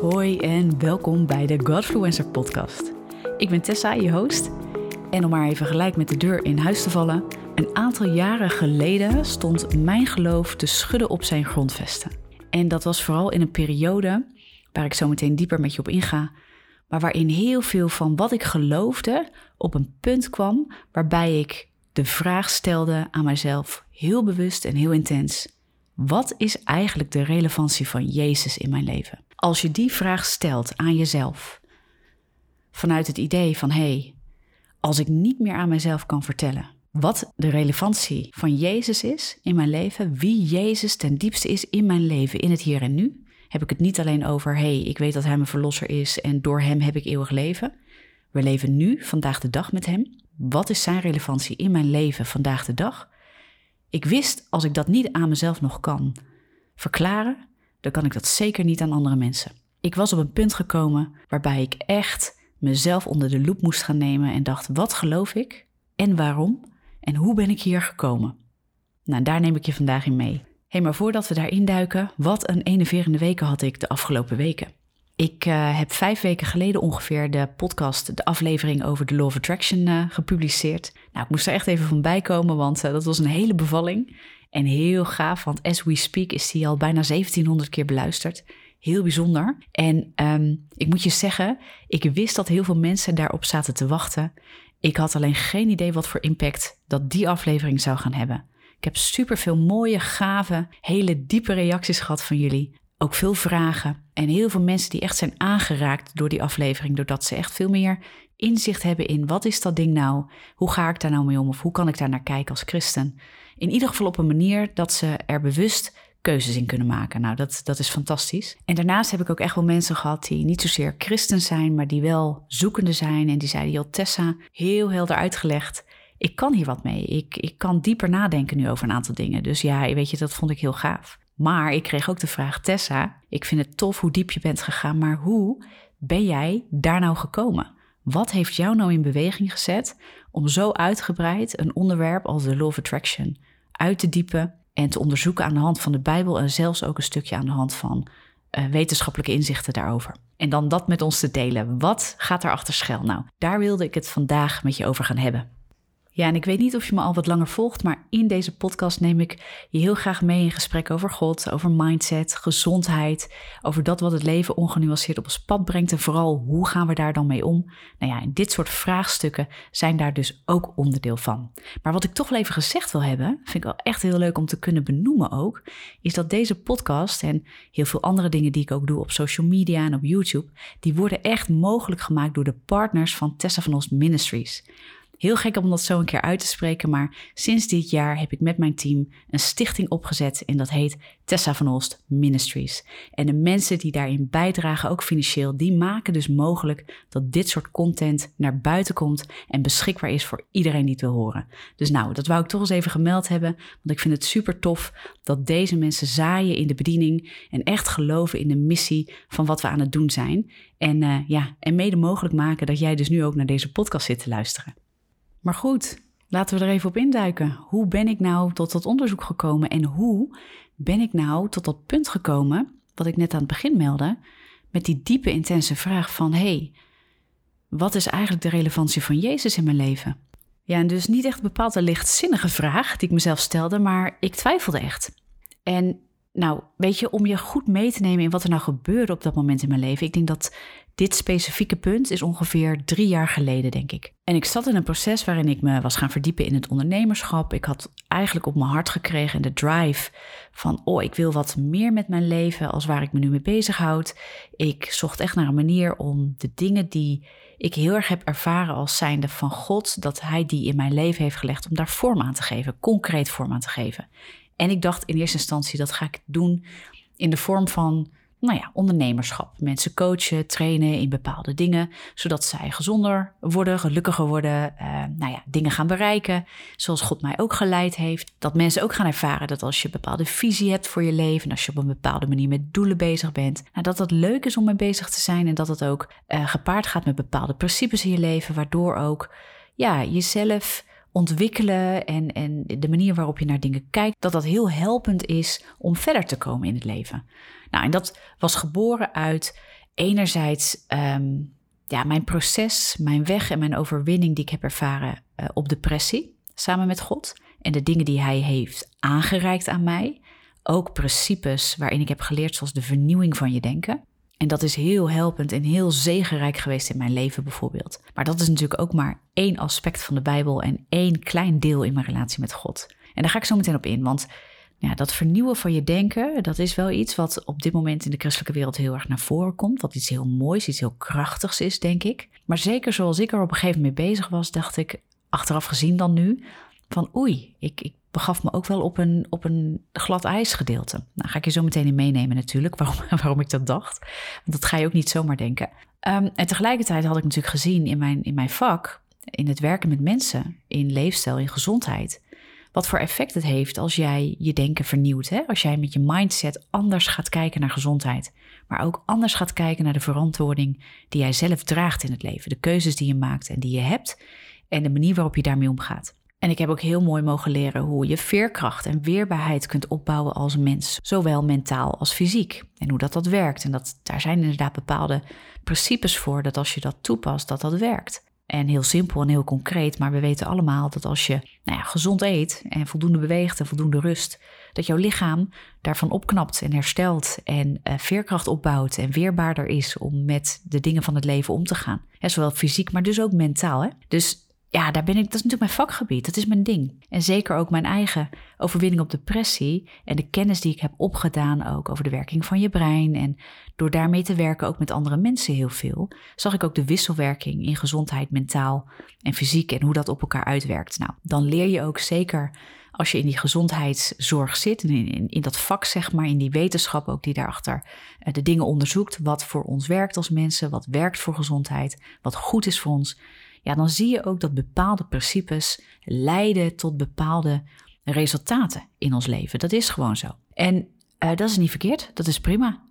Hoi en welkom bij de Godfluencer podcast. Ik ben Tessa, je host. En om maar even gelijk met de deur in huis te vallen. Een aantal jaren geleden stond mijn geloof te schudden op zijn grondvesten. En dat was vooral in een periode, waar ik zo meteen dieper met je op inga, maar waarin heel veel van wat ik geloofde op een punt kwam waarbij ik de vraag stelde aan mijzelf, heel bewust en heel intens: wat is eigenlijk de relevantie van Jezus in mijn leven? Als je die vraag stelt aan jezelf, vanuit het idee van hé, hey, als ik niet meer aan mezelf kan vertellen wat de relevantie van Jezus is in mijn leven, wie Jezus ten diepste is in mijn leven, in het hier en nu, heb ik het niet alleen over hé, hey, ik weet dat Hij mijn verlosser is en door Hem heb ik eeuwig leven. We leven nu, vandaag de dag met Hem. Wat is Zijn relevantie in mijn leven vandaag de dag? Ik wist, als ik dat niet aan mezelf nog kan verklaren, dan kan ik dat zeker niet aan andere mensen. Ik was op een punt gekomen waarbij ik echt mezelf onder de loep moest gaan nemen en dacht: wat geloof ik en waarom en hoe ben ik hier gekomen? Nou, daar neem ik je vandaag in mee. Hey, maar voordat we daarin duiken, wat een enerverende weken had ik de afgelopen weken. Ik uh, heb vijf weken geleden ongeveer de podcast, de aflevering over de Law of Attraction uh, gepubliceerd. Nou, ik moest er echt even van bijkomen, want uh, dat was een hele bevalling. En heel gaaf, want as we speak is die al bijna 1700 keer beluisterd. Heel bijzonder. En um, ik moet je zeggen, ik wist dat heel veel mensen daarop zaten te wachten. Ik had alleen geen idee wat voor impact dat die aflevering zou gaan hebben. Ik heb superveel mooie, gave, hele diepe reacties gehad van jullie. Ook veel vragen en heel veel mensen die echt zijn aangeraakt door die aflevering, doordat ze echt veel meer inzicht hebben in wat is dat ding nou? Hoe ga ik daar nou mee om? Of hoe kan ik daar naar kijken als christen? In ieder geval op een manier dat ze er bewust keuzes in kunnen maken. Nou, dat, dat is fantastisch. En daarnaast heb ik ook echt wel mensen gehad die niet zozeer christen zijn, maar die wel zoekende zijn. En die zeiden, joh, Tessa, heel helder uitgelegd. Ik kan hier wat mee. Ik, ik kan dieper nadenken nu over een aantal dingen. Dus ja, weet je, dat vond ik heel gaaf. Maar ik kreeg ook de vraag, Tessa, ik vind het tof hoe diep je bent gegaan, maar hoe ben jij daar nou gekomen? Wat heeft jou nou in beweging gezet om zo uitgebreid een onderwerp als de Law of Attraction uit te diepen en te onderzoeken aan de hand van de Bijbel en zelfs ook een stukje aan de hand van uh, wetenschappelijke inzichten daarover? En dan dat met ons te delen. Wat gaat er achter schuil? Nou, daar wilde ik het vandaag met je over gaan hebben. Ja, en ik weet niet of je me al wat langer volgt, maar in deze podcast neem ik je heel graag mee in gesprek over God, over mindset, gezondheid, over dat wat het leven ongenuanceerd op ons pad brengt en vooral hoe gaan we daar dan mee om. Nou ja, en dit soort vraagstukken zijn daar dus ook onderdeel van. Maar wat ik toch wel even gezegd wil hebben, vind ik wel echt heel leuk om te kunnen benoemen ook, is dat deze podcast en heel veel andere dingen die ik ook doe op social media en op YouTube, die worden echt mogelijk gemaakt door de partners van Tessa van Os Ministries. Heel gek om dat zo een keer uit te spreken, maar sinds dit jaar heb ik met mijn team een stichting opgezet en dat heet Tessa van Olst Ministries. En de mensen die daarin bijdragen, ook financieel, die maken dus mogelijk dat dit soort content naar buiten komt en beschikbaar is voor iedereen die het wil horen. Dus nou, dat wou ik toch eens even gemeld hebben, want ik vind het super tof dat deze mensen zaaien in de bediening en echt geloven in de missie van wat we aan het doen zijn. En uh, ja, en mede mogelijk maken dat jij dus nu ook naar deze podcast zit te luisteren. Maar goed, laten we er even op induiken. Hoe ben ik nou tot dat onderzoek gekomen en hoe ben ik nou tot dat punt gekomen, wat ik net aan het begin meldde, met die diepe, intense vraag van hé, hey, wat is eigenlijk de relevantie van Jezus in mijn leven? Ja, en dus niet echt een bepaalde lichtzinnige vraag die ik mezelf stelde, maar ik twijfelde echt. En nou, weet je, om je goed mee te nemen in wat er nou gebeurde op dat moment in mijn leven. Ik denk dat dit specifieke punt is ongeveer drie jaar geleden, denk ik. En ik zat in een proces waarin ik me was gaan verdiepen in het ondernemerschap. Ik had eigenlijk op mijn hart gekregen de drive van, oh, ik wil wat meer met mijn leven als waar ik me nu mee bezighoud. Ik zocht echt naar een manier om de dingen die ik heel erg heb ervaren als zijnde van God, dat Hij die in mijn leven heeft gelegd, om daar vorm aan te geven, concreet vorm aan te geven. En ik dacht in eerste instantie, dat ga ik doen in de vorm van nou ja, ondernemerschap. Mensen coachen, trainen in bepaalde dingen, zodat zij gezonder worden, gelukkiger worden, uh, nou ja, dingen gaan bereiken, zoals God mij ook geleid heeft. Dat mensen ook gaan ervaren dat als je een bepaalde visie hebt voor je leven, als je op een bepaalde manier met doelen bezig bent, nou, dat het leuk is om mee bezig te zijn en dat het ook uh, gepaard gaat met bepaalde principes in je leven, waardoor ook ja, jezelf ontwikkelen en, en de manier waarop je naar dingen kijkt, dat dat heel helpend is om verder te komen in het leven. Nou, en dat was geboren uit enerzijds ehm, ja, mijn proces, mijn weg en mijn overwinning die ik heb ervaren uh, op depressie samen met God. En de dingen die Hij heeft aangereikt aan mij. Ook principes waarin ik heb geleerd, zoals de vernieuwing van je denken. En dat is heel helpend en heel zegenrijk geweest in mijn leven bijvoorbeeld. Maar dat is natuurlijk ook maar één aspect van de Bijbel en één klein deel in mijn relatie met God. En daar ga ik zo meteen op in, want ja, dat vernieuwen van je denken, dat is wel iets wat op dit moment in de christelijke wereld heel erg naar voren komt. Wat iets heel moois, iets heel krachtigs is, denk ik. Maar zeker zoals ik er op een gegeven moment mee bezig was, dacht ik, achteraf gezien dan nu, van oei, ik, ik begaf me ook wel op een, op een glad ijsgedeelte. Nou, ga ik je zo meteen in meenemen natuurlijk, waarom, waarom ik dat dacht. Want dat ga je ook niet zomaar denken. Um, en tegelijkertijd had ik natuurlijk gezien in mijn, in mijn vak, in het werken met mensen, in leefstijl, in gezondheid, wat voor effect het heeft als jij je denken vernieuwt. Hè? Als jij met je mindset anders gaat kijken naar gezondheid, maar ook anders gaat kijken naar de verantwoording die jij zelf draagt in het leven, de keuzes die je maakt en die je hebt en de manier waarop je daarmee omgaat. En ik heb ook heel mooi mogen leren hoe je veerkracht en weerbaarheid kunt opbouwen als mens, zowel mentaal als fysiek. En hoe dat, dat werkt. En dat, daar zijn inderdaad bepaalde principes voor dat als je dat toepast, dat dat werkt. En heel simpel en heel concreet, maar we weten allemaal dat als je nou ja, gezond eet en voldoende beweegt en voldoende rust, dat jouw lichaam daarvan opknapt en herstelt en uh, veerkracht opbouwt en weerbaarder is om met de dingen van het leven om te gaan. zowel fysiek, maar dus ook mentaal. Hè? Dus ja, daar ben ik, dat is natuurlijk mijn vakgebied, dat is mijn ding. En zeker ook mijn eigen overwinning op depressie en de kennis die ik heb opgedaan ook over de werking van je brein. En door daarmee te werken ook met andere mensen heel veel, zag ik ook de wisselwerking in gezondheid, mentaal en fysiek en hoe dat op elkaar uitwerkt. Nou, dan leer je ook zeker als je in die gezondheidszorg zit, in, in, in dat vak zeg maar, in die wetenschap ook die daarachter uh, de dingen onderzoekt, wat voor ons werkt als mensen, wat werkt voor gezondheid, wat goed is voor ons ja, dan zie je ook dat bepaalde principes leiden tot bepaalde resultaten in ons leven. Dat is gewoon zo. En uh, dat is niet verkeerd, dat is prima.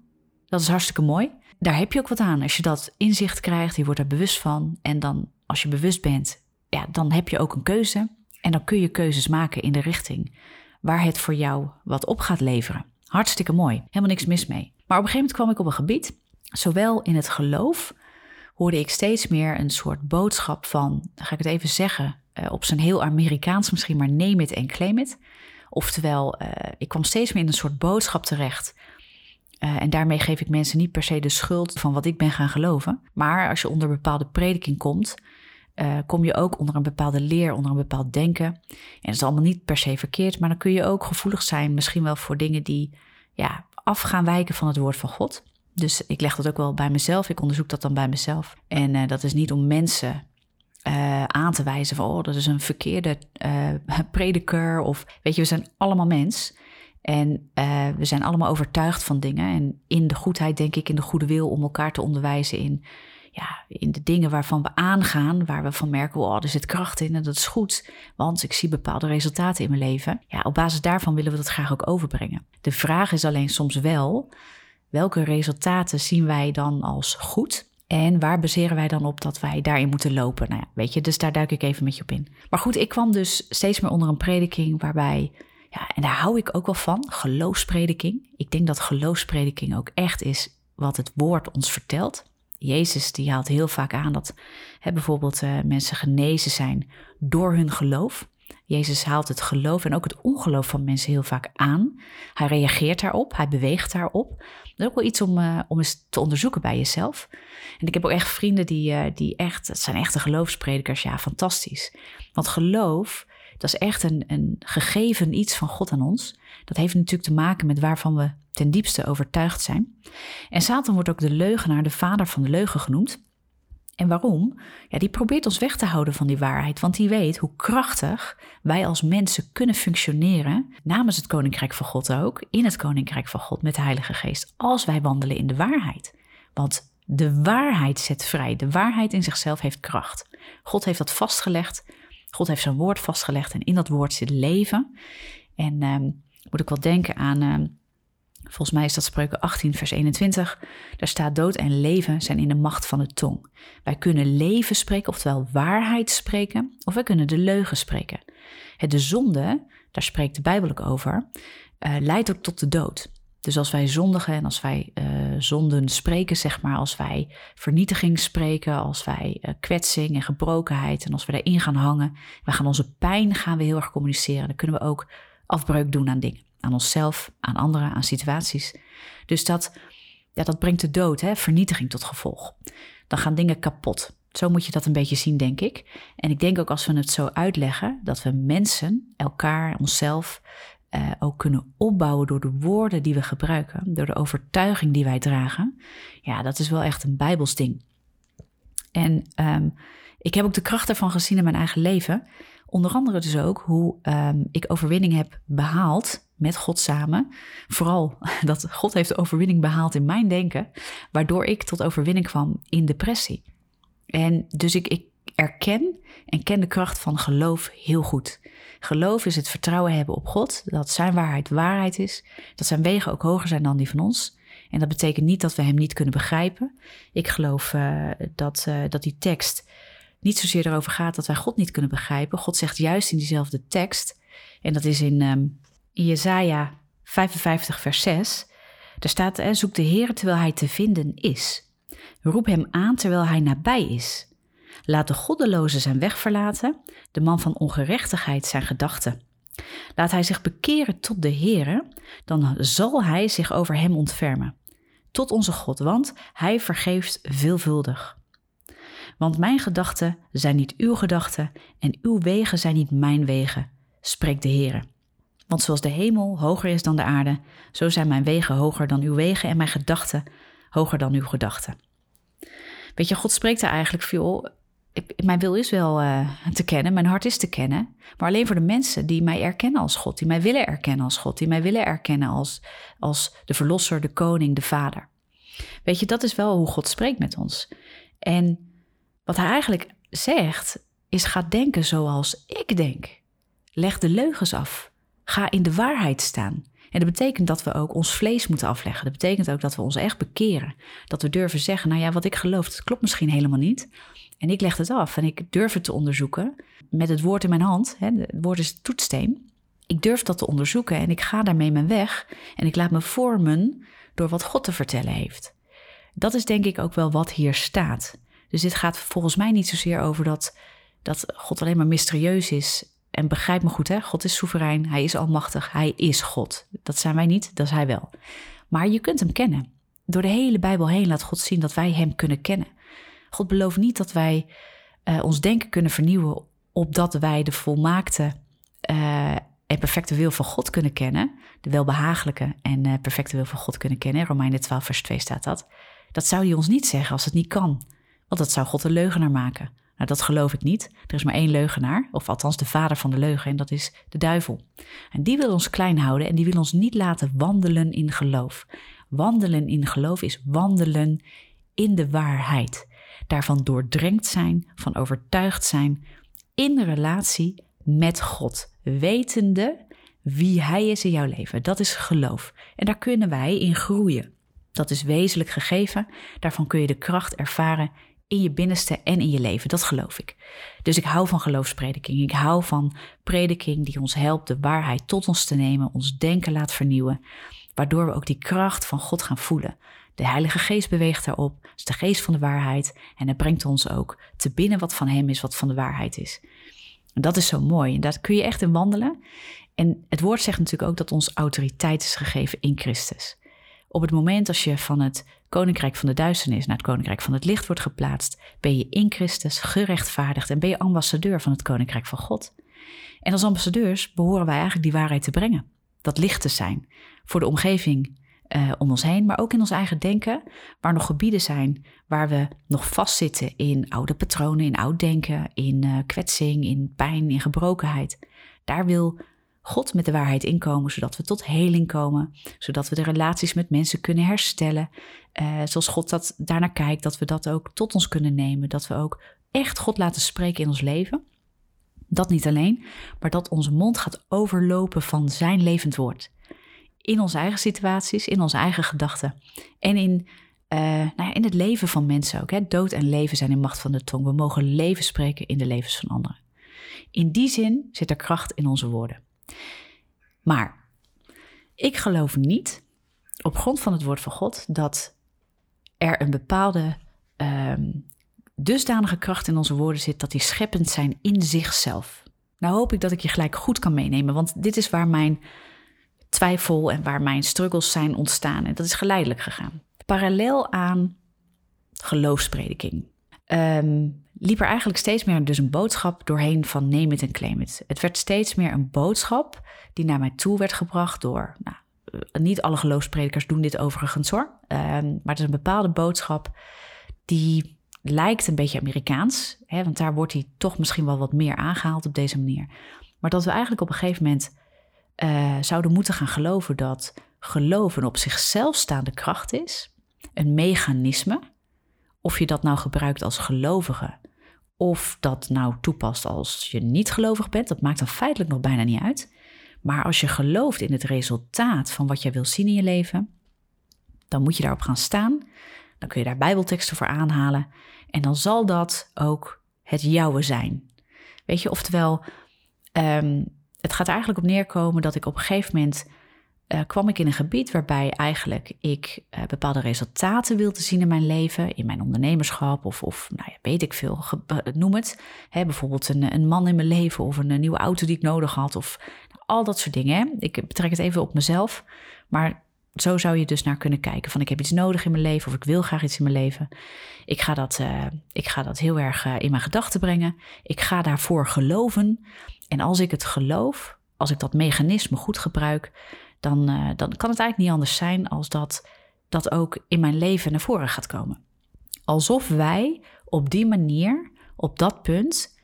Dat is hartstikke mooi. Daar heb je ook wat aan. Als je dat inzicht krijgt, je wordt er bewust van. En dan, als je bewust bent, ja, dan heb je ook een keuze. En dan kun je keuzes maken in de richting waar het voor jou wat op gaat leveren. Hartstikke mooi, helemaal niks mis mee. Maar op een gegeven moment kwam ik op een gebied, zowel in het geloof hoorde ik steeds meer een soort boodschap van, ga ik het even zeggen, uh, op zijn heel Amerikaans misschien, maar neem it en claim it. Oftewel, uh, ik kwam steeds meer in een soort boodschap terecht. Uh, en daarmee geef ik mensen niet per se de schuld van wat ik ben gaan geloven. Maar als je onder een bepaalde prediking komt, kom je ook onder een bepaalde leer, onder een bepaald denken. En dat is allemaal niet per se verkeerd, maar dan kun je ook gevoelig zijn, misschien wel voor dingen die ja, af gaan wijken van het woord van God. Dus ik leg dat ook wel bij mezelf. Ik onderzoek dat dan bij mezelf. En uh, dat is niet om mensen uh, aan te wijzen van, oh, dat is een verkeerde uh, prediker. Of weet je, we zijn allemaal mens. En we zijn allemaal overtuigd van dingen. En in de goedheid, denk ik, in de goede wil om elkaar te onderwijzen in, ja, in de dingen waarvan we aangaan, waar we van merken, oh, er zit kracht in en dat is goed, want ik zie bepaalde resultaten in mijn leven. Ja, op basis daarvan willen we dat graag ook overbrengen. De vraag is alleen soms wel, welke resultaten zien wij dan als goed? En waar baseren wij dan op dat wij daarin moeten lopen? Nou ja, weet je, dus daar duik ik even met je op in. Maar goed, ik kwam dus steeds meer onder een prediking waarbij, ja, en daar hou ik ook wel van, geloofsprediking. Ik denk dat geloofsprediking ook echt is wat het woord ons vertelt. Jezus die haalt heel vaak aan dat hè, bijvoorbeeld uh, mensen genezen zijn door hun geloof. Jezus haalt het geloof en ook het ongeloof van mensen heel vaak aan. Hij reageert daarop, hij beweegt daarop. Dat is ook wel iets om, uh, om eens te onderzoeken bij jezelf. En ik heb ook echt vrienden die, uh, die echt, dat zijn echte geloofspredikers, ja, fantastisch. Want geloof, dat is echt een, een gegeven iets van God aan ons. Dat heeft natuurlijk te maken met waarvan we ten diepste overtuigd zijn. En Satan wordt ook de leugenaar, de vader van de leugen genoemd. En waarom? Ja, die probeert ons weg te houden van die waarheid, want die weet hoe krachtig wij als mensen kunnen functioneren namens het Koninkrijk van God ook, in het Koninkrijk van God met de Heilige Geest, als wij wandelen in de waarheid. Want de waarheid zet vrij, de waarheid in zichzelf heeft kracht. God heeft dat vastgelegd, God heeft zijn woord vastgelegd en in dat woord zit leven. En ehm, moet ik wel denken aan ehm, Volgens mij is dat spreuken 18, vers 21. Daar staat dood en leven zijn in de macht van de tong. Wij kunnen leven spreken, oftewel waarheid spreken, of wij kunnen de leugen spreken. Het de zonde, daar spreekt de Bijbel ook over, uh, leidt ook tot de dood. Dus als wij zondigen en als wij uh, zonden spreken, zeg maar, als wij vernietiging spreken, als wij uh, kwetsing en gebrokenheid en als we daarin gaan hangen, we gaan onze pijn gaan we heel erg communiceren. Dan kunnen we ook afbreuk doen aan dingen, aan onszelf, aan anderen, aan situaties. Dus dat, ja, dat brengt de dood, hè, vernietiging tot gevolg. Dan gaan dingen kapot. Zo moet je dat een beetje zien, denk ik. En ik denk ook als we het zo uitleggen, dat we mensen, elkaar, onszelf, uh, ook kunnen opbouwen door de woorden die we gebruiken, door de overtuiging die wij dragen. Ja, dat is wel echt een Bijbels ding. En um, ik heb ook de kracht ervan gezien in mijn eigen leven. Onder andere dus ook hoe um, ik overwinning heb behaald met God samen. Vooral dat God heeft de overwinning behaald in mijn denken, waardoor ik tot overwinning kwam in depressie. En dus ik, ik erken en ken de kracht van geloof heel goed. Geloof is het vertrouwen hebben op God, dat zijn waarheid waarheid is, dat zijn wegen ook hoger zijn dan die van ons. En dat betekent niet dat we hem niet kunnen begrijpen. Ik geloof uh, dat, uh, dat die tekst niet zozeer erover gaat dat wij God niet kunnen begrijpen. God zegt juist in diezelfde tekst, en dat is in, um, Jezaja 55 vers 6, daar staat, zoek de Heer terwijl hij te vinden is. Roep hem aan terwijl hij nabij is. Laat de goddeloze zijn weg verlaten, de man van ongerechtigheid zijn gedachten. Laat hij zich bekeren tot de Heere, dan zal hij zich over hem ontfermen. Tot onze God, want hij vergeeft veelvuldig. Want mijn gedachten zijn niet uw gedachten en uw wegen zijn niet mijn wegen, spreekt de Heere. Want zoals de hemel hoger is dan de aarde, zo zijn mijn wegen hoger dan uw wegen en mijn gedachten hoger dan uw gedachten. Weet je, God spreekt daar eigenlijk veel mijn wil is wel uh, te kennen, mijn hart is te kennen. Maar alleen voor de mensen die mij erkennen als God, die mij willen erkennen als God, die mij willen erkennen als, als de verlosser, de koning, de vader. Weet je, dat is wel hoe God spreekt met ons. En wat hij eigenlijk zegt, is ga denken zoals ik denk. Leg de leugens af. Ga in de waarheid staan. En dat betekent dat we ook ons vlees moeten afleggen. Dat betekent ook dat we ons echt bekeren. Dat we durven zeggen, nou ja, wat ik geloof, dat klopt misschien helemaal niet. En ik leg het af en ik durf het te onderzoeken met het woord in mijn hand. Hè, het woord is toetsteen. Ik durf dat te onderzoeken en ik ga daarmee mijn weg en ik laat me vormen door wat God te vertellen heeft. Dat is denk ik ook wel wat hier staat. Dus dit gaat volgens mij niet zozeer over dat, dat God alleen maar mysterieus is. En begrijp me goed, hè? God is soeverein, hij is almachtig, hij is God. Dat zijn wij niet, dat is hij wel. Maar je kunt hem kennen. Door de hele Bijbel heen laat God zien dat wij hem kunnen kennen. God belooft niet dat wij uh, ons denken kunnen vernieuwen opdat wij de volmaakte uh, en perfecte wil van God kunnen kennen. De welbehagelijke en uh, perfecte wil van God kunnen kennen. Romeinen 12 vers 2 staat dat. Dat zou hij ons niet zeggen als het niet kan. Want dat zou God een leugenaar maken. Nou, dat geloof ik niet. Er is maar één leugenaar, of althans de vader van de leugen, en dat is de duivel. En die wil ons klein houden en die wil ons niet laten wandelen in geloof. Wandelen in geloof is wandelen in de waarheid daarvan doordrenkt zijn, van overtuigd zijn in relatie met God, wetende wie Hij is in jouw leven. Dat is geloof. En daar kunnen wij in groeien. Dat is wezenlijk gegeven. Daarvan kun je de kracht ervaren in je binnenste en in je leven. Dat geloof ik. Dus ik hou van geloofsprediking. Ik hou van prediking die ons helpt de waarheid tot ons te nemen, ons denken laat vernieuwen, waardoor we ook die kracht van God gaan voelen. De Heilige Geest beweegt daarop, is de geest van de waarheid en hij brengt ons ook te binnen wat van hem is, wat van de waarheid is. En dat is zo mooi en daar kun je echt in wandelen. En het woord zegt natuurlijk ook dat ons autoriteit is gegeven in Christus. Op het moment als je van het koninkrijk van de duisternis naar het koninkrijk van het licht wordt geplaatst, ben je in Christus gerechtvaardigd en ben je ambassadeur van het koninkrijk van God. En als ambassadeurs behoren wij eigenlijk die waarheid te brengen, dat licht te zijn voor de omgeving uh, om ons heen, maar ook in ons eigen denken, waar nog gebieden zijn waar we nog vastzitten in oude patronen, in oud denken, in uh, kwetsing, in pijn, in gebrokenheid. Daar wil God met de waarheid inkomen, zodat we tot heling komen, zodat we de relaties met mensen kunnen herstellen, uh, zoals God dat daarnaar kijkt, dat we dat ook tot ons kunnen nemen, dat we ook echt God laten spreken in ons leven. Dat niet alleen, maar dat onze mond gaat overlopen van zijn levend woord in onze eigen situaties, in onze eigen gedachten en in, uh, nou ja, in het leven van mensen ook. Hè. Dood en leven zijn in macht van de tong. We mogen leven spreken in de levens van anderen. In die zin zit er kracht in onze woorden. Maar ik geloof niet op grond van het woord van God dat er een bepaalde ehm, dusdanige kracht in onze woorden zit dat die scheppend zijn in zichzelf. Nou hoop ik dat ik je gelijk goed kan meenemen, want dit is waar mijn twijfel en waar mijn struggles zijn ontstaan. En dat is geleidelijk gegaan. Parallel aan geloofsprediking um, liep er eigenlijk steeds meer dus een boodschap doorheen van neem het en claim it. Het werd steeds meer een boodschap die naar mij toe werd gebracht door, nou, eh, niet alle geloofspredikers doen dit overigens hoor, um, maar het is een bepaalde boodschap die lijkt een beetje Amerikaans, hè, want daar wordt hij toch misschien wel wat meer aangehaald op deze manier. Maar dat we eigenlijk op een gegeven moment uh, zouden moeten gaan geloven dat geloof een op zichzelf staande kracht is, een mechanisme. Of je dat nou gebruikt als gelovige, of dat nou toepast als je niet gelovig bent, dat maakt dan feitelijk nog bijna niet uit. Maar als je gelooft in het resultaat van wat jij wil zien in je leven, dan moet je daarop gaan staan. Dan kun je daar Bijbelteksten voor aanhalen. En dan zal dat ook het jouwe zijn. Weet je, oftewel, um, het gaat eigenlijk op neerkomen dat ik op een gegeven moment uh, kwam ik in een gebied waarbij eigenlijk ik uh, bepaalde resultaten wilde zien in mijn leven, in mijn ondernemerschap of, of nou ja, weet ik veel, noem het. Hè, bijvoorbeeld een, een man in mijn leven of een, nieuwe auto die ik nodig had of al dat soort dingen. Ik betrek het even op mezelf, maar zo zou je dus naar kunnen kijken van ik heb iets nodig in mijn leven of ik wil graag iets in mijn leven. Ik ga dat, uh, ik ga dat heel erg in mijn gedachten brengen. Ik ga daarvoor geloven. En als ik het geloof, als ik dat mechanisme goed gebruik, dan, uh, dan kan het eigenlijk niet anders zijn als dat dat ook in mijn leven naar voren gaat komen. Alsof wij op die manier, op dat punt,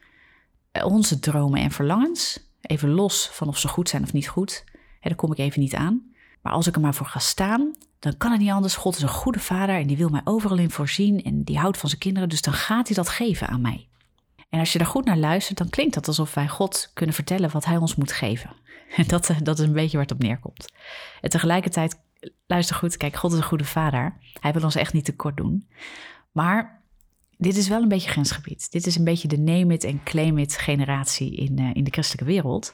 eh, onze dromen en verlangens, even los van of ze goed zijn of niet goed, hè, daar kom ik even niet aan. Maar als ik er maar voor ga staan, dan kan het niet anders. God is een goede vader en die wil mij overal in voorzien en die houdt van zijn kinderen, dus dan gaat hij dat geven aan mij. En als je daar goed naar luistert, dan klinkt dat alsof wij God kunnen vertellen wat Hij ons moet geven. Dat, eh, dat is een beetje waar het op neerkomt. En tegelijkertijd, luister goed, kijk, God is een goede vader. Hij wil ons echt niet tekort doen. Maar dit is wel een beetje grensgebied. Dit is een beetje de name it en claim it generatie in, uh, in de christelijke wereld.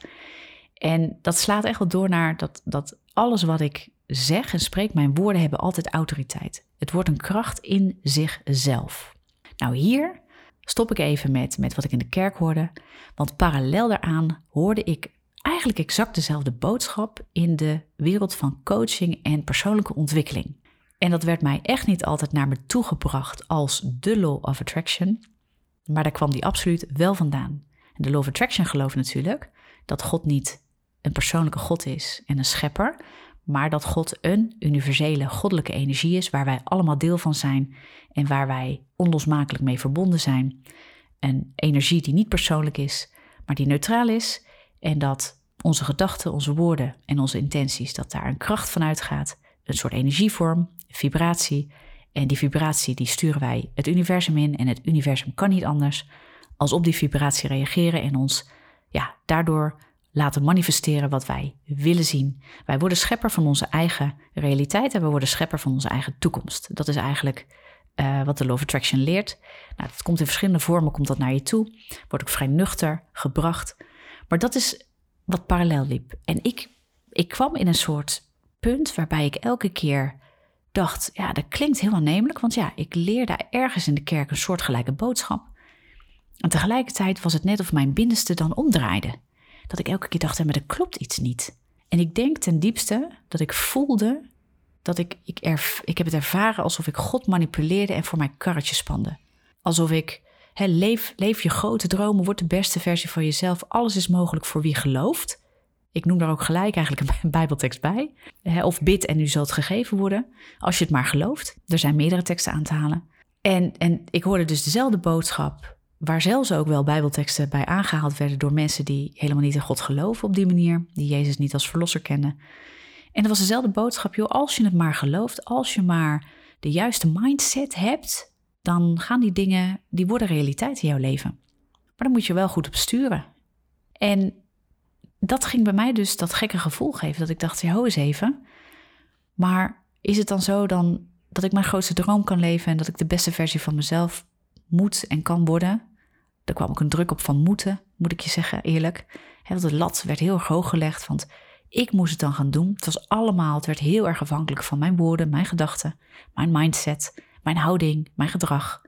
En dat slaat echt wel door naar dat, dat alles wat ik zeg en spreek, mijn woorden hebben altijd autoriteit. Het wordt een kracht in zichzelf. Nou, hier stop ik even met, met wat ik in de kerk hoorde. Want parallel daaraan hoorde ik eigenlijk exact dezelfde boodschap in de wereld van coaching en persoonlijke ontwikkeling. En dat werd mij echt niet altijd naar me toegebracht als de law of attraction, maar daar kwam die absoluut wel vandaan. De law of attraction gelooft natuurlijk dat God niet een persoonlijke God is en een schepper, maar dat God een universele goddelijke energie is waar wij allemaal deel van zijn en waar wij onlosmakelijk mee verbonden zijn. Een energie die niet persoonlijk is, maar die neutraal is en dat onze gedachten, onze woorden en onze intenties, dat daar een kracht van uitgaat, een soort energievorm, vibratie. En die vibratie die sturen wij het universum in en het universum kan niet anders als op die vibratie reageren en ons ja, daardoor laten manifesteren wat wij willen zien. Wij worden schepper van onze eigen realiteit en we worden schepper van onze eigen toekomst. Dat is eigenlijk uh, wat de Law of Attraction leert. Nou, dat komt in verschillende vormen, komt dat naar je toe. Wordt ook vrij nuchter gebracht. Maar dat is wat parallel liep. En ik, ik kwam in een soort punt waarbij ik elke keer dacht, ja, dat klinkt heel aannemelijk, want ja, ik leerde ergens in de kerk een soortgelijke boodschap. En tegelijkertijd was het net of mijn binnenste dan omdraaide dat ik elke keer dacht, maar er klopt iets niet. En ik denk ten diepste dat ik voelde dat ik, ik, erf, ik heb het ervaren alsof ik God manipuleerde en voor mijn karretje spande. Alsof ik, leef, leef je grote dromen, word de beste versie van jezelf. Alles is mogelijk voor wie gelooft. Ik noem daar ook gelijk eigenlijk een bijbeltekst bij. Of bid en u zult gegeven worden, als je het maar gelooft. Er zijn meerdere teksten aan te halen. En, en ik hoorde dus dezelfde boodschap waar zelfs ook wel bijbelteksten bij aangehaald werden door mensen die helemaal niet in God geloven op die manier, die Jezus niet als verlosser kennen. En dat was dezelfde boodschap, joh, als je het maar gelooft, als je maar de juiste mindset hebt, dan gaan die dingen, die worden realiteit in jouw leven. Maar dan moet je wel goed op sturen. En dat ging bij mij dus dat gekke gevoel geven, dat ik dacht, ja, ho eens even, maar is het dan zo dan dat ik mijn grootste droom kan leven en dat ik de beste versie van mezelf moet en kan worden? Er kwam ook een druk op van moeten, moet ik je zeggen, eerlijk. de lat werd heel erg hoog gelegd, want Ik moest het dan gaan doen. Het was allemaal, het werd heel erg afhankelijk van mijn woorden, mijn gedachten, mijn mindset, mijn houding, mijn gedrag.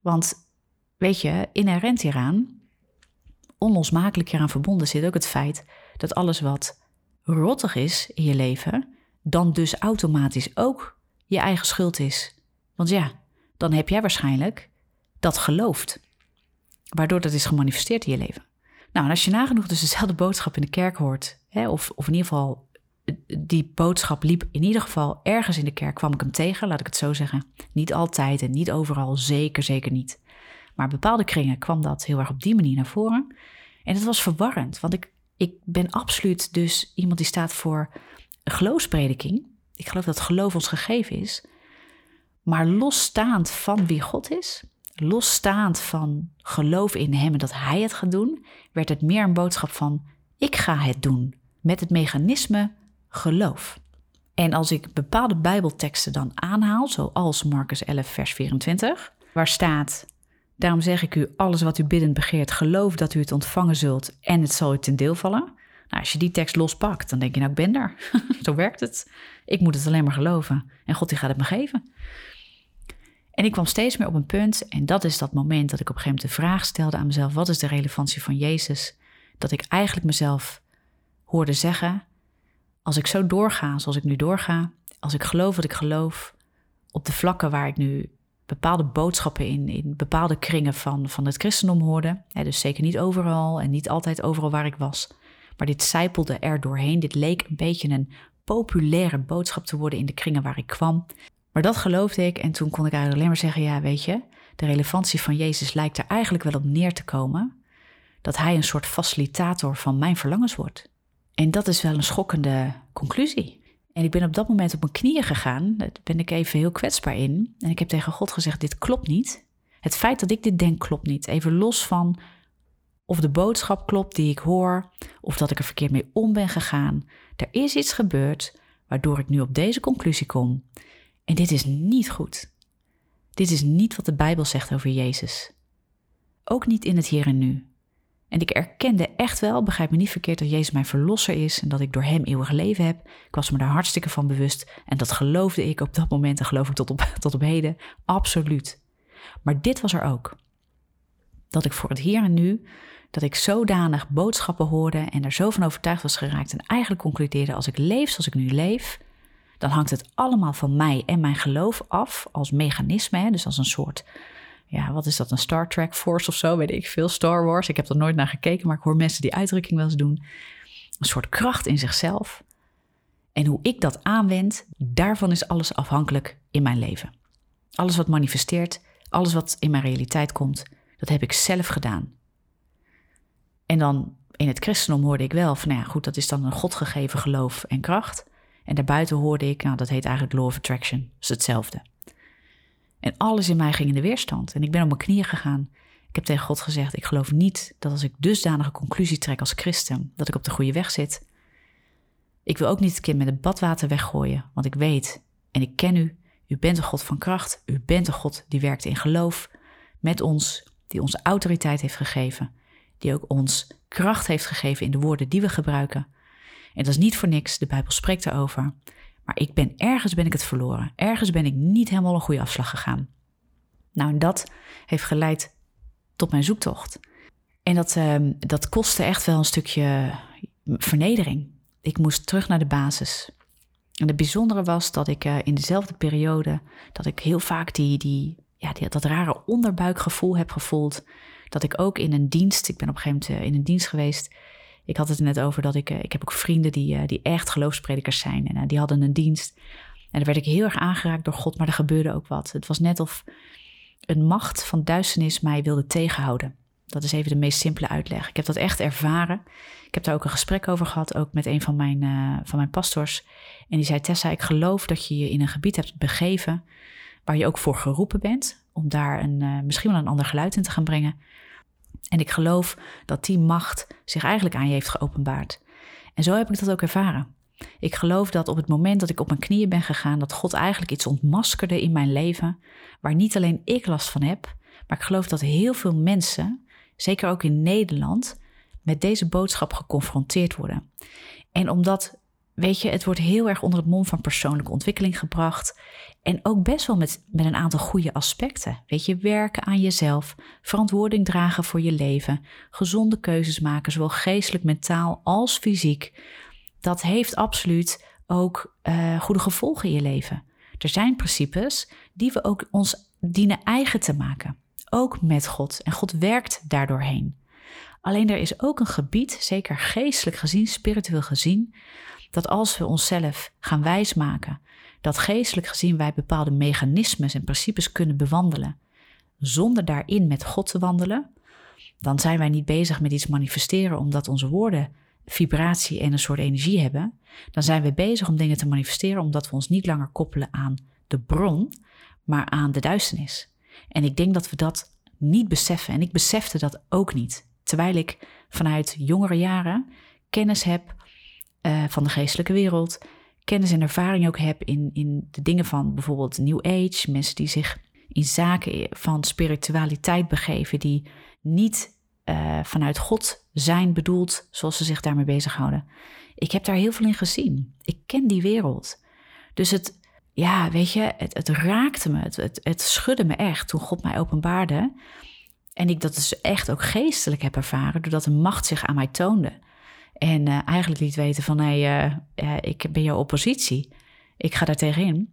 Want weet je, inherent hieraan, onlosmakelijk hieraan verbonden zit ook het feit dat alles wat rottig is in je leven, dan dus automatisch ook je eigen schuld is. Want ja, dan heb jij waarschijnlijk dat geloofd, waardoor dat is gemanifesteerd in je leven. Nou, en als je nagenoeg dus dezelfde boodschap in de kerk hoort, hè, of, of in ieder geval die boodschap liep in ieder geval ergens in de kerk, kwam ik hem tegen, laat ik het zo zeggen. Niet altijd en niet overal, zeker, zeker niet. Maar bepaalde kringen kwam dat heel erg op die manier naar voren. En het was verwarrend, want ik, ik ben absoluut dus iemand die staat voor geloofsprediking. Ik geloof dat geloof ons gegeven is. Maar losstaand van wie God is, losstaand van geloof in Hem en dat Hij het gaat doen, werd het meer een boodschap van ik ga het doen met het mechanisme geloof. En als ik bepaalde Bijbelteksten dan aanhaal, zoals Marcus 11, vers 24, waar staat: Daarom zeg ik u, alles wat u biddend begeert, geloof dat u het ontvangen zult en het zal u ten deel vallen. Nou, als je die tekst lospakt, dan denk je, nou, ik ben daar. Zo werkt het. Ik moet het alleen maar geloven. En God die gaat het me geven. En ik kwam steeds meer op een punt, en dat is dat moment dat ik op een gegeven moment de vraag stelde aan mezelf: wat is de relevantie van Jezus? Dat ik eigenlijk mezelf hoorde zeggen: als ik zo doorga zoals ik nu doorga, als ik geloof wat ik geloof, op de vlakken waar ik nu bepaalde boodschappen in, in bepaalde kringen van, van het christendom hoorde, hè, dus zeker niet overal en niet altijd overal waar ik was, maar dit zijpelde er doorheen. Dit leek een beetje een populaire boodschap te worden in de kringen waar ik kwam. Maar dat geloofde ik en toen kon ik eigenlijk alleen maar zeggen: ja, weet je, de relevantie van Jezus lijkt er eigenlijk wel op neer te komen dat hij een soort facilitator van mijn verlangens wordt. En dat is wel een schokkende conclusie. En ik ben op dat moment op mijn knieën gegaan. Daar ben ik even heel kwetsbaar in. En ik heb tegen God gezegd: Dit klopt niet. Het feit dat ik dit denk klopt niet. Even los van of de boodschap klopt die ik hoor, of dat ik er verkeerd mee om ben gegaan. Er is iets gebeurd waardoor ik nu op deze conclusie kom. En dit is niet goed. Dit is niet wat de Bijbel zegt over Jezus. Ook niet in het hier en nu. En ik erkende echt wel, begrijp me niet verkeerd, dat Jezus mijn verlosser is en dat ik door Hem eeuwig leven heb. Ik was me daar hartstikke van bewust en dat geloofde ik op dat moment en geloof ik tot op, tot op heden. Absoluut. Maar dit was er ook. Dat ik voor het hier en nu, dat ik zodanig boodschappen hoorde en er zo van overtuigd was geraakt en eigenlijk concludeerde, als ik leef zoals ik nu leef, dan hangt het allemaal van mij en mijn geloof af als mechanisme, dus als een soort ja, wat is dat, een Star Trek Force of zo, weet ik veel, Star Wars. Ik heb er nooit naar gekeken, maar ik hoor mensen die uitdrukking wel eens doen. Een soort kracht in zichzelf. En hoe ik dat aanwend, daarvan is alles afhankelijk in mijn leven. Alles wat manifesteert, alles wat in mijn realiteit komt, dat heb ik zelf gedaan. En dan in het christendom hoorde ik wel van, nou ja, goed, dat is dan een godgegeven geloof en kracht. En daarbuiten hoorde ik, nou, dat heet eigenlijk law of attraction. Is hetzelfde. En alles in mij ging in de weerstand. En ik ben op mijn knieën gegaan. Ik heb tegen God gezegd: Ik geloof niet dat als ik dusdanige conclusie trek als christen, dat ik op de goede weg zit. Ik wil ook niet het kind met het badwater weggooien, want ik weet en ik ken u. U bent een God van kracht. U bent een God die werkt in geloof met ons, die ons autoriteit heeft gegeven, die ook ons kracht heeft gegeven in de woorden die we gebruiken. En dat is niet voor niks, de Bijbel spreekt erover. Maar ik ben ergens ben ik het verloren. Ergens ben ik niet helemaal een goede afslag gegaan. Nou, en dat heeft geleid tot mijn zoektocht. En dat, uh, dat kostte echt wel een stukje vernedering. Ik moest terug naar de basis. En het bijzondere was dat ik uh, in dezelfde periode, dat ik heel vaak die, die, ja, die, dat rare onderbuikgevoel heb gevoeld. Dat ik ook in een dienst, ik ben op een gegeven moment uh, in een dienst geweest ik had het net over dat ik, eh, ik heb ook vrienden die, eh, die echt geloofspredikers zijn. En eh, die hadden een dienst. En daar werd ik heel erg aangeraakt door God, maar er gebeurde ook wat. Het was net of een macht van duisternis mij wilde tegenhouden. Dat is even de meest simpele uitleg. Ik heb dat echt ervaren. Ik heb daar ook een gesprek over gehad, ook met een van mijn, van mijn pastors. En die zei: Tessa, ik geloof dat je je in een gebied hebt begeven waar je ook voor geroepen bent. Om daar een, misschien wel een ander geluid in te gaan brengen. En ik geloof dat die macht zich eigenlijk aan je heeft geopenbaard. En zo heb ik dat ook ervaren. Ik geloof dat op het moment dat ik op mijn knieën ben gegaan, dat God eigenlijk iets ontmaskerde in mijn leven, waar niet alleen ik last van heb, maar ik geloof dat heel veel mensen, zeker ook in Nederland, met deze boodschap geconfronteerd worden. En omdat, weet je, het wordt heel erg onder het mom van persoonlijke ontwikkeling gebracht. En ook best wel met, met een aantal goede aspecten. Weet je, werken aan jezelf, verantwoording dragen voor je leven, gezonde keuzes maken, zowel geestelijk, mentaal als fysiek. Dat heeft absoluut ook uh, goede gevolgen in je leven. Er zijn principes die we ook ons dienen eigen te maken. Ook met God. En God werkt daardoorheen. Alleen er is ook een gebied, zeker geestelijk gezien, spiritueel gezien, dat als we onszelf gaan wijsmaken dat geestelijk gezien wij bepaalde mechanismes en principes kunnen bewandelen, zonder daarin met God te wandelen, dan zijn wij niet bezig met iets manifesteren omdat onze woorden vibratie en een soort energie hebben. Dan zijn we bezig om dingen te manifesteren omdat we ons niet langer koppelen aan de bron, maar aan de duisternis. En ik denk dat we dat niet beseffen. En ik besefte dat ook niet. Terwijl ik vanuit jongere jaren kennis heb uh, van de geestelijke wereld, kennis en ervaring ook heb in, in de dingen van bijvoorbeeld New Age, mensen die zich in zaken van spiritualiteit begeven, die niet uh, vanuit God zijn bedoeld zoals ze zich daarmee bezighouden. Ik heb daar heel veel in gezien. Ik ken die wereld. Dus het, ja, weet je, het, het raakte me, het, het, schudde me echt toen God mij openbaarde. En ik dat dus echt ook geestelijk heb ervaren, doordat een macht zich aan mij toonde. En uh, eigenlijk liet weten van, hé, hey, uh, ik ben jouw oppositie. Ik ga daar tegenin.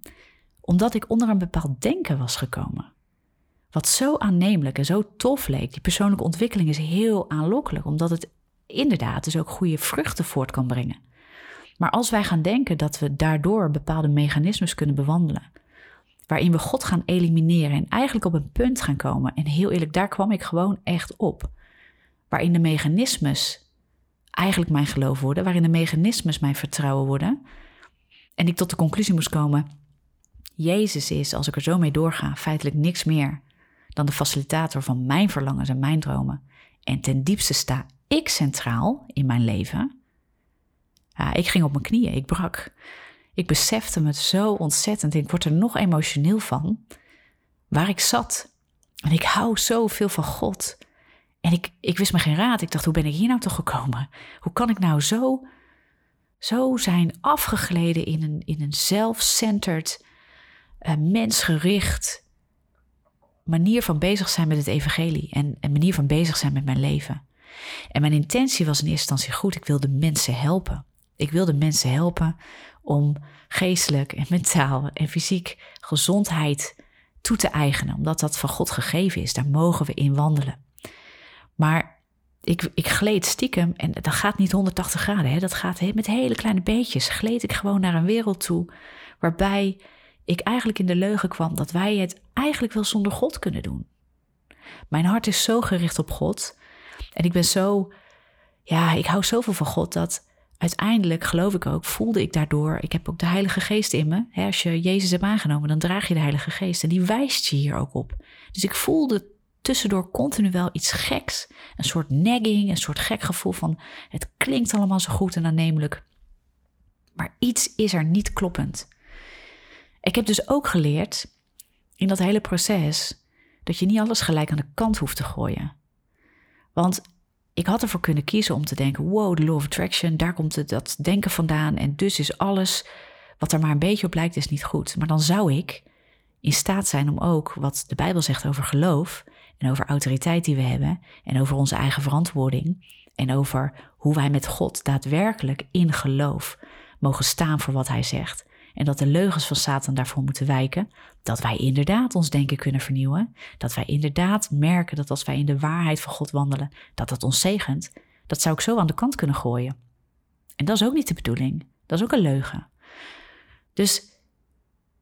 Omdat ik onder een bepaald denken was gekomen. Wat zo aannemelijk en zo tof leek. Die persoonlijke ontwikkeling is heel aanlokkelijk, omdat het inderdaad dus ook goede vruchten voort kan brengen. Maar als wij gaan denken dat we daardoor bepaalde mechanismes kunnen bewandelen, waarin we God gaan elimineren en eigenlijk op een punt gaan komen, en heel eerlijk, daar kwam ik gewoon echt op, waarin de mechanismes eigenlijk mijn geloof worden, waarin de mechanismes mijn vertrouwen worden, en ik tot de conclusie moest komen, Jezus is, als ik er zo mee doorga, feitelijk niks meer dan de facilitator van mijn verlangens en mijn dromen. En ten diepste sta ik centraal in mijn leven. Ik ging op mijn knieën, ik brak. Ik besefte me zo ontzettend, ik word er nog emotioneel van, waar ik zat. En ik hou zoveel van God. En ik, ik wist me geen raad. Ik dacht, hoe ben ik hier nou toch gekomen? Hoe kan ik nou zo, zo zijn afgegleden in een, in een self-centered, uh, mensgericht manier van bezig zijn met het evangelie en een manier van bezig zijn met mijn leven. En mijn intentie was in eerste instantie goed. Ik wilde mensen helpen. Ik wilde mensen helpen om geestelijk en mentaal en fysiek gezondheid toe te eigenen, omdat dat van God gegeven is. Daar mogen we in wandelen. Maar ik, ik gleed stiekem, en dat gaat niet 180 graden, hè, dat gaat met hele kleine beetjes. Gleed ik gewoon naar een wereld toe waarbij ik eigenlijk in de leugen kwam dat wij het eigenlijk wel zonder God kunnen doen. Mijn hart is zo gericht op God en ik ben zo, ja, ik hou zoveel van God dat uiteindelijk, geloof ik ook, voelde ik daardoor, ik heb ook de Heilige Geest in me. Hè, als je Jezus hebt aangenomen, dan draag je de Heilige Geest en die wijst je hier ook op. Dus ik voelde tussendoor continu wel iets geks, een soort nagging, een soort gek gevoel van het klinkt allemaal zo goed en aannemelijk. Maar iets is er niet kloppend. Ik heb dus ook geleerd in dat hele proces dat je niet alles gelijk aan de kant hoeft te gooien. Want ik had ervoor kunnen kiezen om te denken: wow, de law of attraction, daar komt het, dat denken vandaan. En dus is alles wat er maar een beetje op lijkt, is niet goed. Maar dan zou ik in staat zijn om ook wat de Bijbel zegt over geloof en over autoriteit die we hebben en over onze eigen verantwoording en over hoe wij met God daadwerkelijk in geloof mogen staan voor wat Hij zegt en dat de leugens van Satan daarvoor moeten wijken, dat wij inderdaad ons denken kunnen vernieuwen, dat wij inderdaad merken dat als wij in de waarheid van God wandelen, dat dat ons zegent, dat zou ik zo aan de kant kunnen gooien. En dat is ook niet de bedoeling, dat is ook een leugen. Dus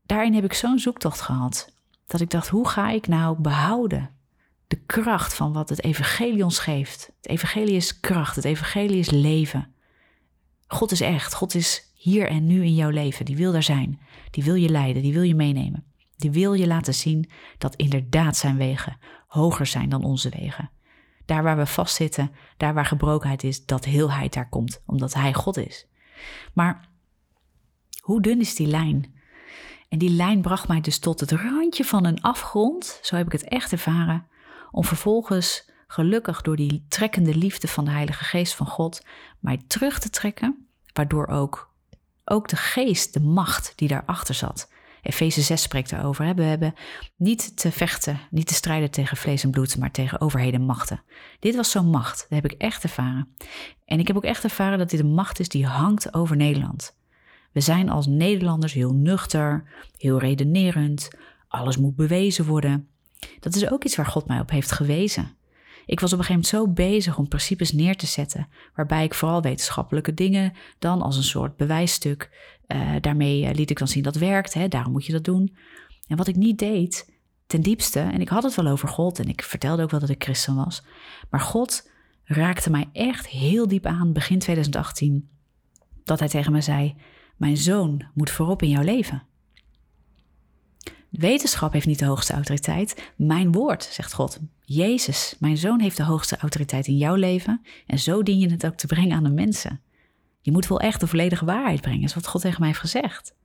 daarin heb ik zo'n zoektocht gehad, dat ik dacht, hoe ga ik nou behouden de kracht van wat het evangelie ons geeft? Het evangelie is kracht, het evangelie is leven. God is echt, God is hier en nu in jouw leven. Die wil er zijn. Die wil je leiden. Die wil je meenemen. Die wil je laten zien dat inderdaad zijn wegen hoger zijn dan onze wegen. Daar waar we vastzitten, daar waar gebrokenheid is, dat heelheid daar komt, omdat Hij God is. Maar hoe dun is die lijn? En die lijn bracht mij dus tot het randje van een afgrond, zo heb ik het echt ervaren, om vervolgens gelukkig door die trekkende liefde van de Heilige Geest van God mij terug te trekken waardoor ook, ook de geest, de macht die daarachter zat. Efeze 6 spreekt daarover. We hebben niet te vechten, niet te strijden tegen vlees en bloed, maar tegen overheden en machten. Dit was zo'n macht, dat heb ik echt ervaren. En ik heb ook echt ervaren dat dit een macht is die hangt over Nederland. We zijn als Nederlanders heel nuchter, heel redenerend. Alles moet bewezen worden. Dat is ook iets waar God mij op heeft gewezen. Ik was op een gegeven moment zo bezig om principes neer te zetten, waarbij ik vooral wetenschappelijke dingen dan als een soort bewijsstuk, uh, daarmee eh, liet ik dan zien dat werkt, hè, daarom moet je dat doen. En wat ik niet deed, ten diepste, en ik had het wel over God en ik vertelde ook wel dat ik christen was, maar God raakte mij echt heel diep aan begin 2018, dat hij tegen me zei: Mijn zoon moet voorop in jouw leven. Wetenschap heeft niet de hoogste autoriteit. Mijn woord, zegt God. Jezus, mijn zoon heeft de hoogste autoriteit in jouw leven. En zo dien je het ook te brengen aan de mensen. Je moet wel echt de volledige waarheid brengen, is wat God tegen mij heeft gezegd.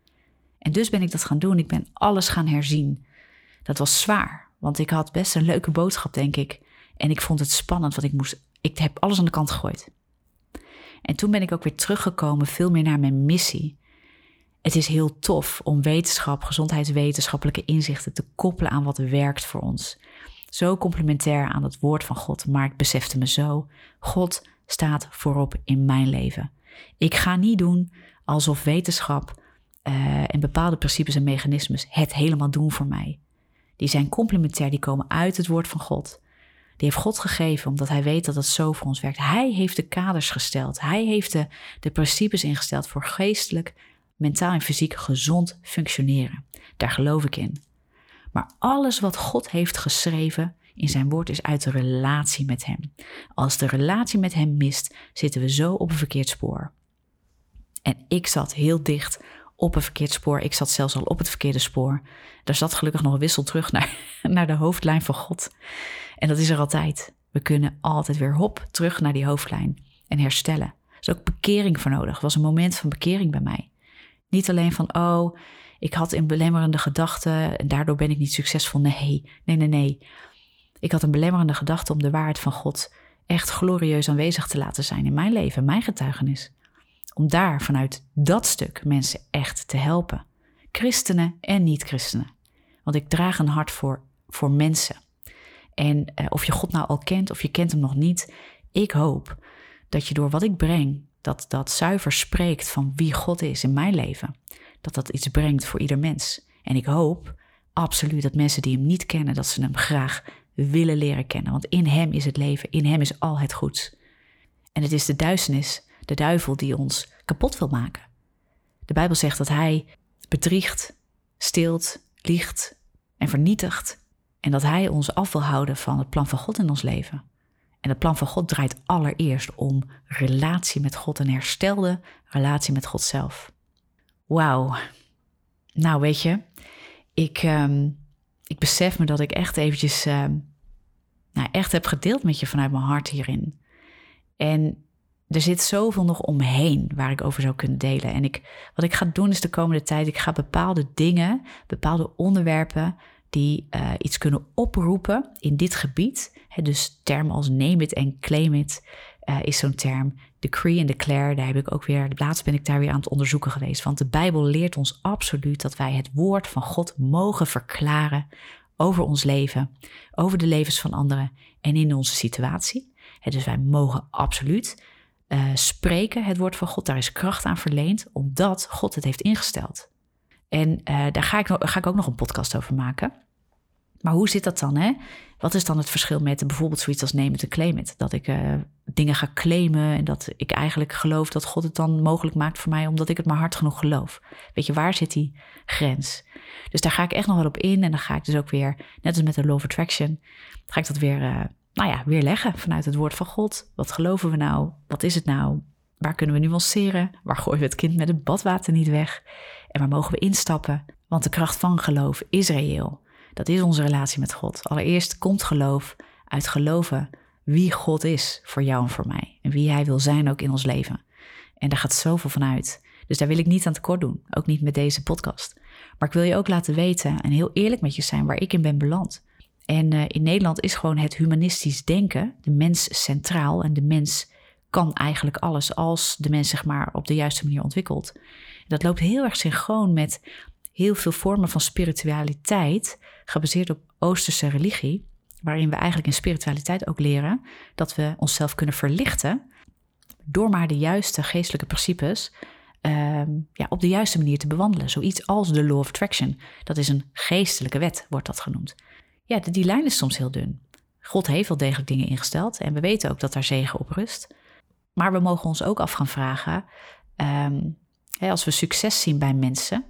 En dus ben ik dat gaan doen. Ik ben alles gaan herzien. Dat was zwaar, want ik had best een leuke boodschap, denk ik. En ik vond het spannend, want ik moest. Ik heb alles aan de kant gegooid. En toen ben ik ook weer teruggekomen, veel meer naar mijn missie. Het is heel tof om wetenschap, gezondheidswetenschappelijke inzichten te koppelen aan wat werkt voor ons. Zo complementair aan het woord van God, maar ik besefte me zo: God staat voorop in mijn leven. Ik ga niet doen alsof wetenschap uh, en bepaalde principes en mechanismes het helemaal doen voor mij. Die zijn complementair, die komen uit het woord van God. Die heeft God gegeven omdat hij weet dat het zo voor ons werkt. Hij heeft de kaders gesteld. Hij heeft de, de principes ingesteld voor geestelijk, mentaal en fysiek gezond functioneren. Daar geloof ik in. Maar alles wat God heeft geschreven in zijn woord is uit de relatie met Hem. Als de relatie met Hem mist, zitten we zo op een verkeerd spoor. En ik zat heel dicht op een verkeerd spoor. Ik zat zelfs al op het verkeerde spoor. Daar zat gelukkig nog een wissel terug naar, naar de hoofdlijn van God. En dat is er altijd. We kunnen altijd weer hop terug naar die hoofdlijn en herstellen. Er is ook bekering voor nodig. Er was een moment van bekering bij mij. Niet alleen van, oh, ik had een belemmerende gedachte en daardoor ben ik niet succesvol. Nee, nee, nee, nee. Ik had een belemmerende gedachte om de waarheid van God echt glorieus aanwezig te laten zijn in mijn leven, mijn getuigenis. Om daar vanuit dat stuk mensen echt te helpen. Christenen en niet-christenen. Want ik draag een hart voor, voor mensen. En eh, of je God nou al kent of je kent hem nog niet, ik hoop dat je door wat ik breng, dat dat zuiver spreekt van wie God is in mijn leven, dat dat iets brengt voor ieder mens. En ik hoop absoluut dat mensen die hem niet kennen, dat ze hem graag willen leren kennen. Want in hem is het leven, in hem is al het goeds. En het is de duisternis, de duivel, die ons kapot wil maken. De Bijbel zegt dat hij bedriegt, steelt, liegt en vernietigt. En dat hij ons af wil houden van het plan van God in ons leven. En het plan van God draait allereerst om relatie met God, een herstelde relatie met God zelf. Wauw. Nou, weet je, ik, ehm, ik besef me dat ik echt eventjes, uh, nou, echt heb gedeeld met je vanuit mijn hart hierin. En er zit zoveel nog omheen waar ik over zou kunnen delen. En ik, wat ik ga doen is de komende tijd, ik ga bepaalde dingen, bepaalde onderwerpen die uh, iets kunnen oproepen in dit gebied. dus termen als name it en claim it uh, is zo'n term. Decree en declare, daar heb ik ook weer, laatst ben ik daar weer aan het onderzoeken geweest. Want de Bijbel leert ons absoluut dat wij het woord van God mogen verklaren over ons leven, over de levens van anderen en in onze situatie. dus wij mogen absoluut uh, spreken, het woord van God. Daar is kracht aan verleend, omdat God het heeft ingesteld. En uh, daar ga ik, ga ik ook nog een podcast over maken. Maar hoe zit dat dan? Hè? Wat is dan het verschil met bijvoorbeeld zoiets als nemen te claim it? Dat ik uh, dingen ga claimen en dat ik eigenlijk geloof dat God het dan mogelijk maakt voor mij omdat ik het maar hard genoeg geloof. Weet je, waar zit die grens? Dus daar ga ik echt nog wel op in en dan ga ik dus ook weer, net als met de Law of Attraction, ga ik dat weer, uh, nou ja, weer leggen vanuit het woord van God. Wat geloven we nou? Wat is het nou? Waar kunnen we nuanceren? Waar gooien we het kind met het badwater niet weg? En waar mogen we instappen? Want de kracht van geloof is reëel. Dat is onze relatie met God. Allereerst komt geloof uit geloven wie God is voor jou en voor mij. En wie Hij wil zijn ook in ons leven. En daar gaat zoveel van uit. Dus daar wil ik niet aan tekort doen. Ook niet met deze podcast. Maar ik wil je ook laten weten en heel eerlijk met je zijn waar ik in ben beland. En uh, in Nederland is gewoon het humanistisch denken, de mens centraal en de mens kan eigenlijk alles als de mens zich maar op de juiste manier ontwikkelt. Dat loopt heel erg synchroon met heel veel vormen van spiritualiteit, gebaseerd op Oosterse religie, waarin we eigenlijk in spiritualiteit ook leren dat we onszelf kunnen verlichten door maar de juiste geestelijke principes ehm, ja, op de juiste manier te bewandelen. Zoiets als de law of attraction. Dat is een geestelijke wet, wordt dat genoemd. Ja, die lijn is soms heel dun. God heeft wel degelijk dingen ingesteld en we weten ook dat daar zegen op rust. Maar we mogen ons ook af gaan vragen, ehm, als we succes zien bij mensen,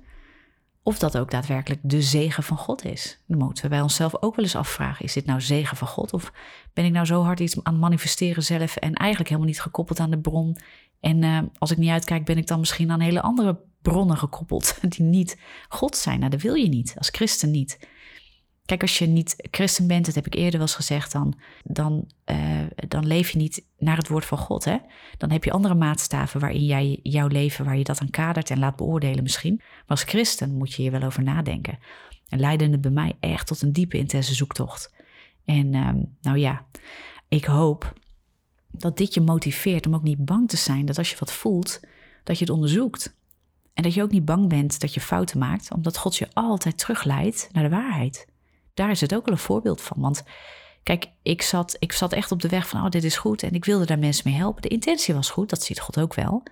of dat ook daadwerkelijk de zegen van God is. Dan moeten we bij onszelf ook wel eens afvragen: is dit nou zegen van God? Of ben ik nou zo hard iets aan het manifesteren zelf en eigenlijk helemaal niet gekoppeld aan de bron? En uh, als ik niet uitkijk, ben ik dan misschien aan hele andere bronnen gekoppeld die niet God zijn. Nou, dat wil je niet, als christen niet. Kijk, als je niet christen bent, dat heb ik eerder wel eens gezegd, dan, dan, uh, dan leef je niet naar het woord van God. Hè? Dan heb je andere maatstaven waarin jij jouw leven, waar je dat aan kadert en laat beoordelen misschien. Maar als christen moet je hier wel over nadenken. En leidde het bij mij echt tot een diepe, intense zoektocht. En uh, nou ja, ik hoop dat dit je motiveert om ook niet bang te zijn dat als je wat voelt, dat je het onderzoekt. En dat je ook niet bang bent dat je fouten maakt, omdat God je altijd terugleidt naar de waarheid daar is het ook wel een voorbeeld van. Want kijk, ik zat, ik zat echt op de weg van, oh, dit is goed. En ik wilde daar mensen mee helpen. De intentie was goed, dat ziet God ook wel.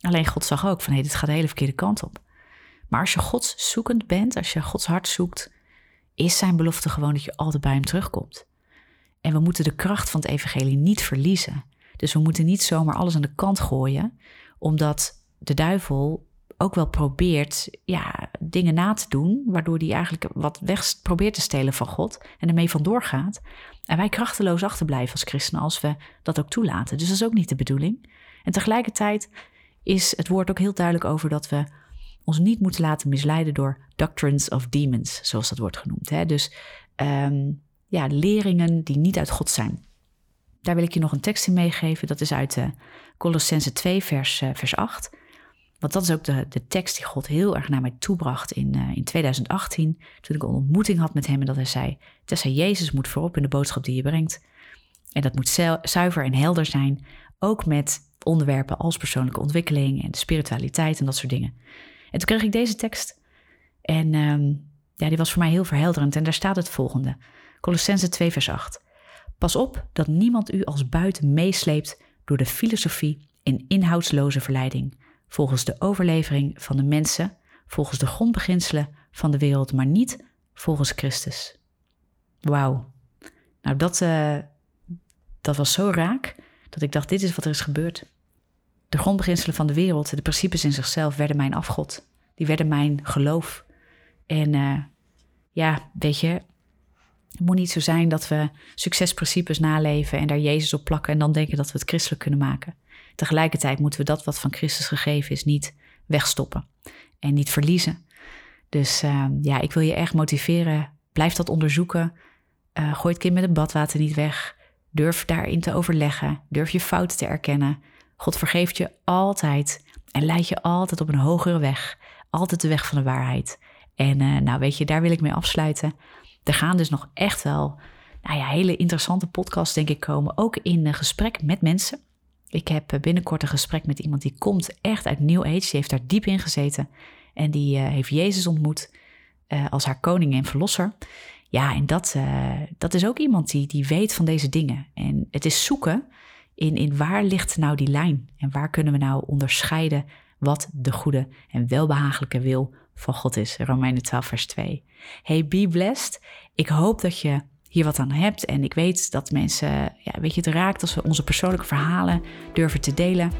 Alleen God zag ook van, hé, hey, dit gaat de hele verkeerde kant op. Maar als je Gods zoekend bent, als je Gods hart zoekt, is zijn belofte gewoon dat je altijd bij hem terugkomt. En we moeten de kracht van het evangelie niet verliezen. Dus we moeten niet zomaar alles aan de kant gooien, omdat de duivel ook wel probeert ja, dingen na te doen, waardoor hij eigenlijk wat weg probeert te stelen van God en ermee vandoor gaat. En wij krachteloos achterblijven als christenen als we dat ook toelaten. Dus dat is ook niet de bedoeling. En tegelijkertijd is het woord ook heel duidelijk over dat we ons niet moeten laten misleiden door doctrines of demons, zoals dat wordt genoemd. Hè? Dus um, ja, leringen die niet uit God zijn. Daar wil ik je nog een tekst in meegeven. Dat is uit uh, Colossense 2, vers, uh, vers 8. Want dat is ook de, de tekst die God heel erg naar mij toebracht in, uh, in 2018. Toen ik een ontmoeting had met hem en dat hij zei: Tessa, Jezus moet voorop in de boodschap die je brengt. En dat moet zuiver en helder zijn. Ook met onderwerpen als persoonlijke ontwikkeling en spiritualiteit en dat soort dingen. En toen kreeg ik deze tekst. En um, ja, die was voor mij heel verhelderend. En daar staat het volgende: Colossense 2, vers 8. Pas op dat niemand u als buiten meesleept door de filosofie in inhoudsloze verleiding volgens de overlevering van de mensen, volgens de grondbeginselen van de wereld, maar niet volgens Christus. Wauw. Nou, dat, uh, dat was zo raak dat ik dacht: dit is wat er is gebeurd. De grondbeginselen van de wereld, de principes in zichzelf, werden mijn afgod. Die werden mijn geloof. En uh, ja, weet je, het moet niet zo zijn dat we succesprincipes naleven en daar Jezus op plakken en dan denken dat we het christelijk kunnen maken. Tegelijkertijd moeten we dat wat van Christus gegeven is niet wegstoppen en niet verliezen. Dus uh, ja, ik wil je erg motiveren. Blijf dat onderzoeken. Uh, gooi het kind met het badwater niet weg. Durf daarin te overleggen. Durf je fouten te erkennen. God vergeeft je altijd en leidt je altijd op een hogere weg. Altijd de weg van de waarheid. En uh, nou weet je, daar wil ik mee afsluiten. Er gaan dus nog echt wel nou ja, hele interessante podcasts, denk ik, komen. Ook in gesprek met mensen. Ik heb eh, binnenkort een gesprek met iemand die komt echt uit New Age. Die heeft daar diep in gezeten. En die uh, heeft Jezus ontmoet uh, als haar koning en verlosser. Ja, en dat, dat is ook iemand die, die weet van deze dingen. En het is zoeken in, in waar ligt nou die lijn? En waar kunnen we nou onderscheiden wat de goede en welbehagelijke wil van God is? Romeinen 12, vers 2. Hey, be blessed. Ik hoop dat je hier wat aan hebt. En ik weet dat mensen, ja, weet je, het raakt als we onze persoonlijke verhalen durven te delen.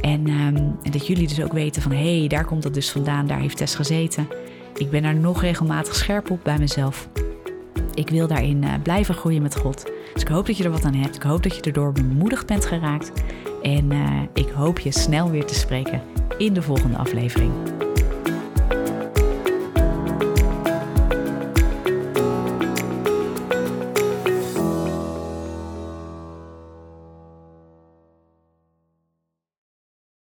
En, um, en dat jullie dus ook weten van, hé, hey, daar komt dat dus vandaan, daar heeft Tess gezeten. Ik ben daar nog regelmatig scherp op bij mezelf. Ik wil daarin uh, blijven groeien met God. Dus ik hoop dat je er wat aan hebt. Ik hoop dat je erdoor bemoedigd bent geraakt. En uh, ik hoop je snel weer te spreken in de volgende aflevering.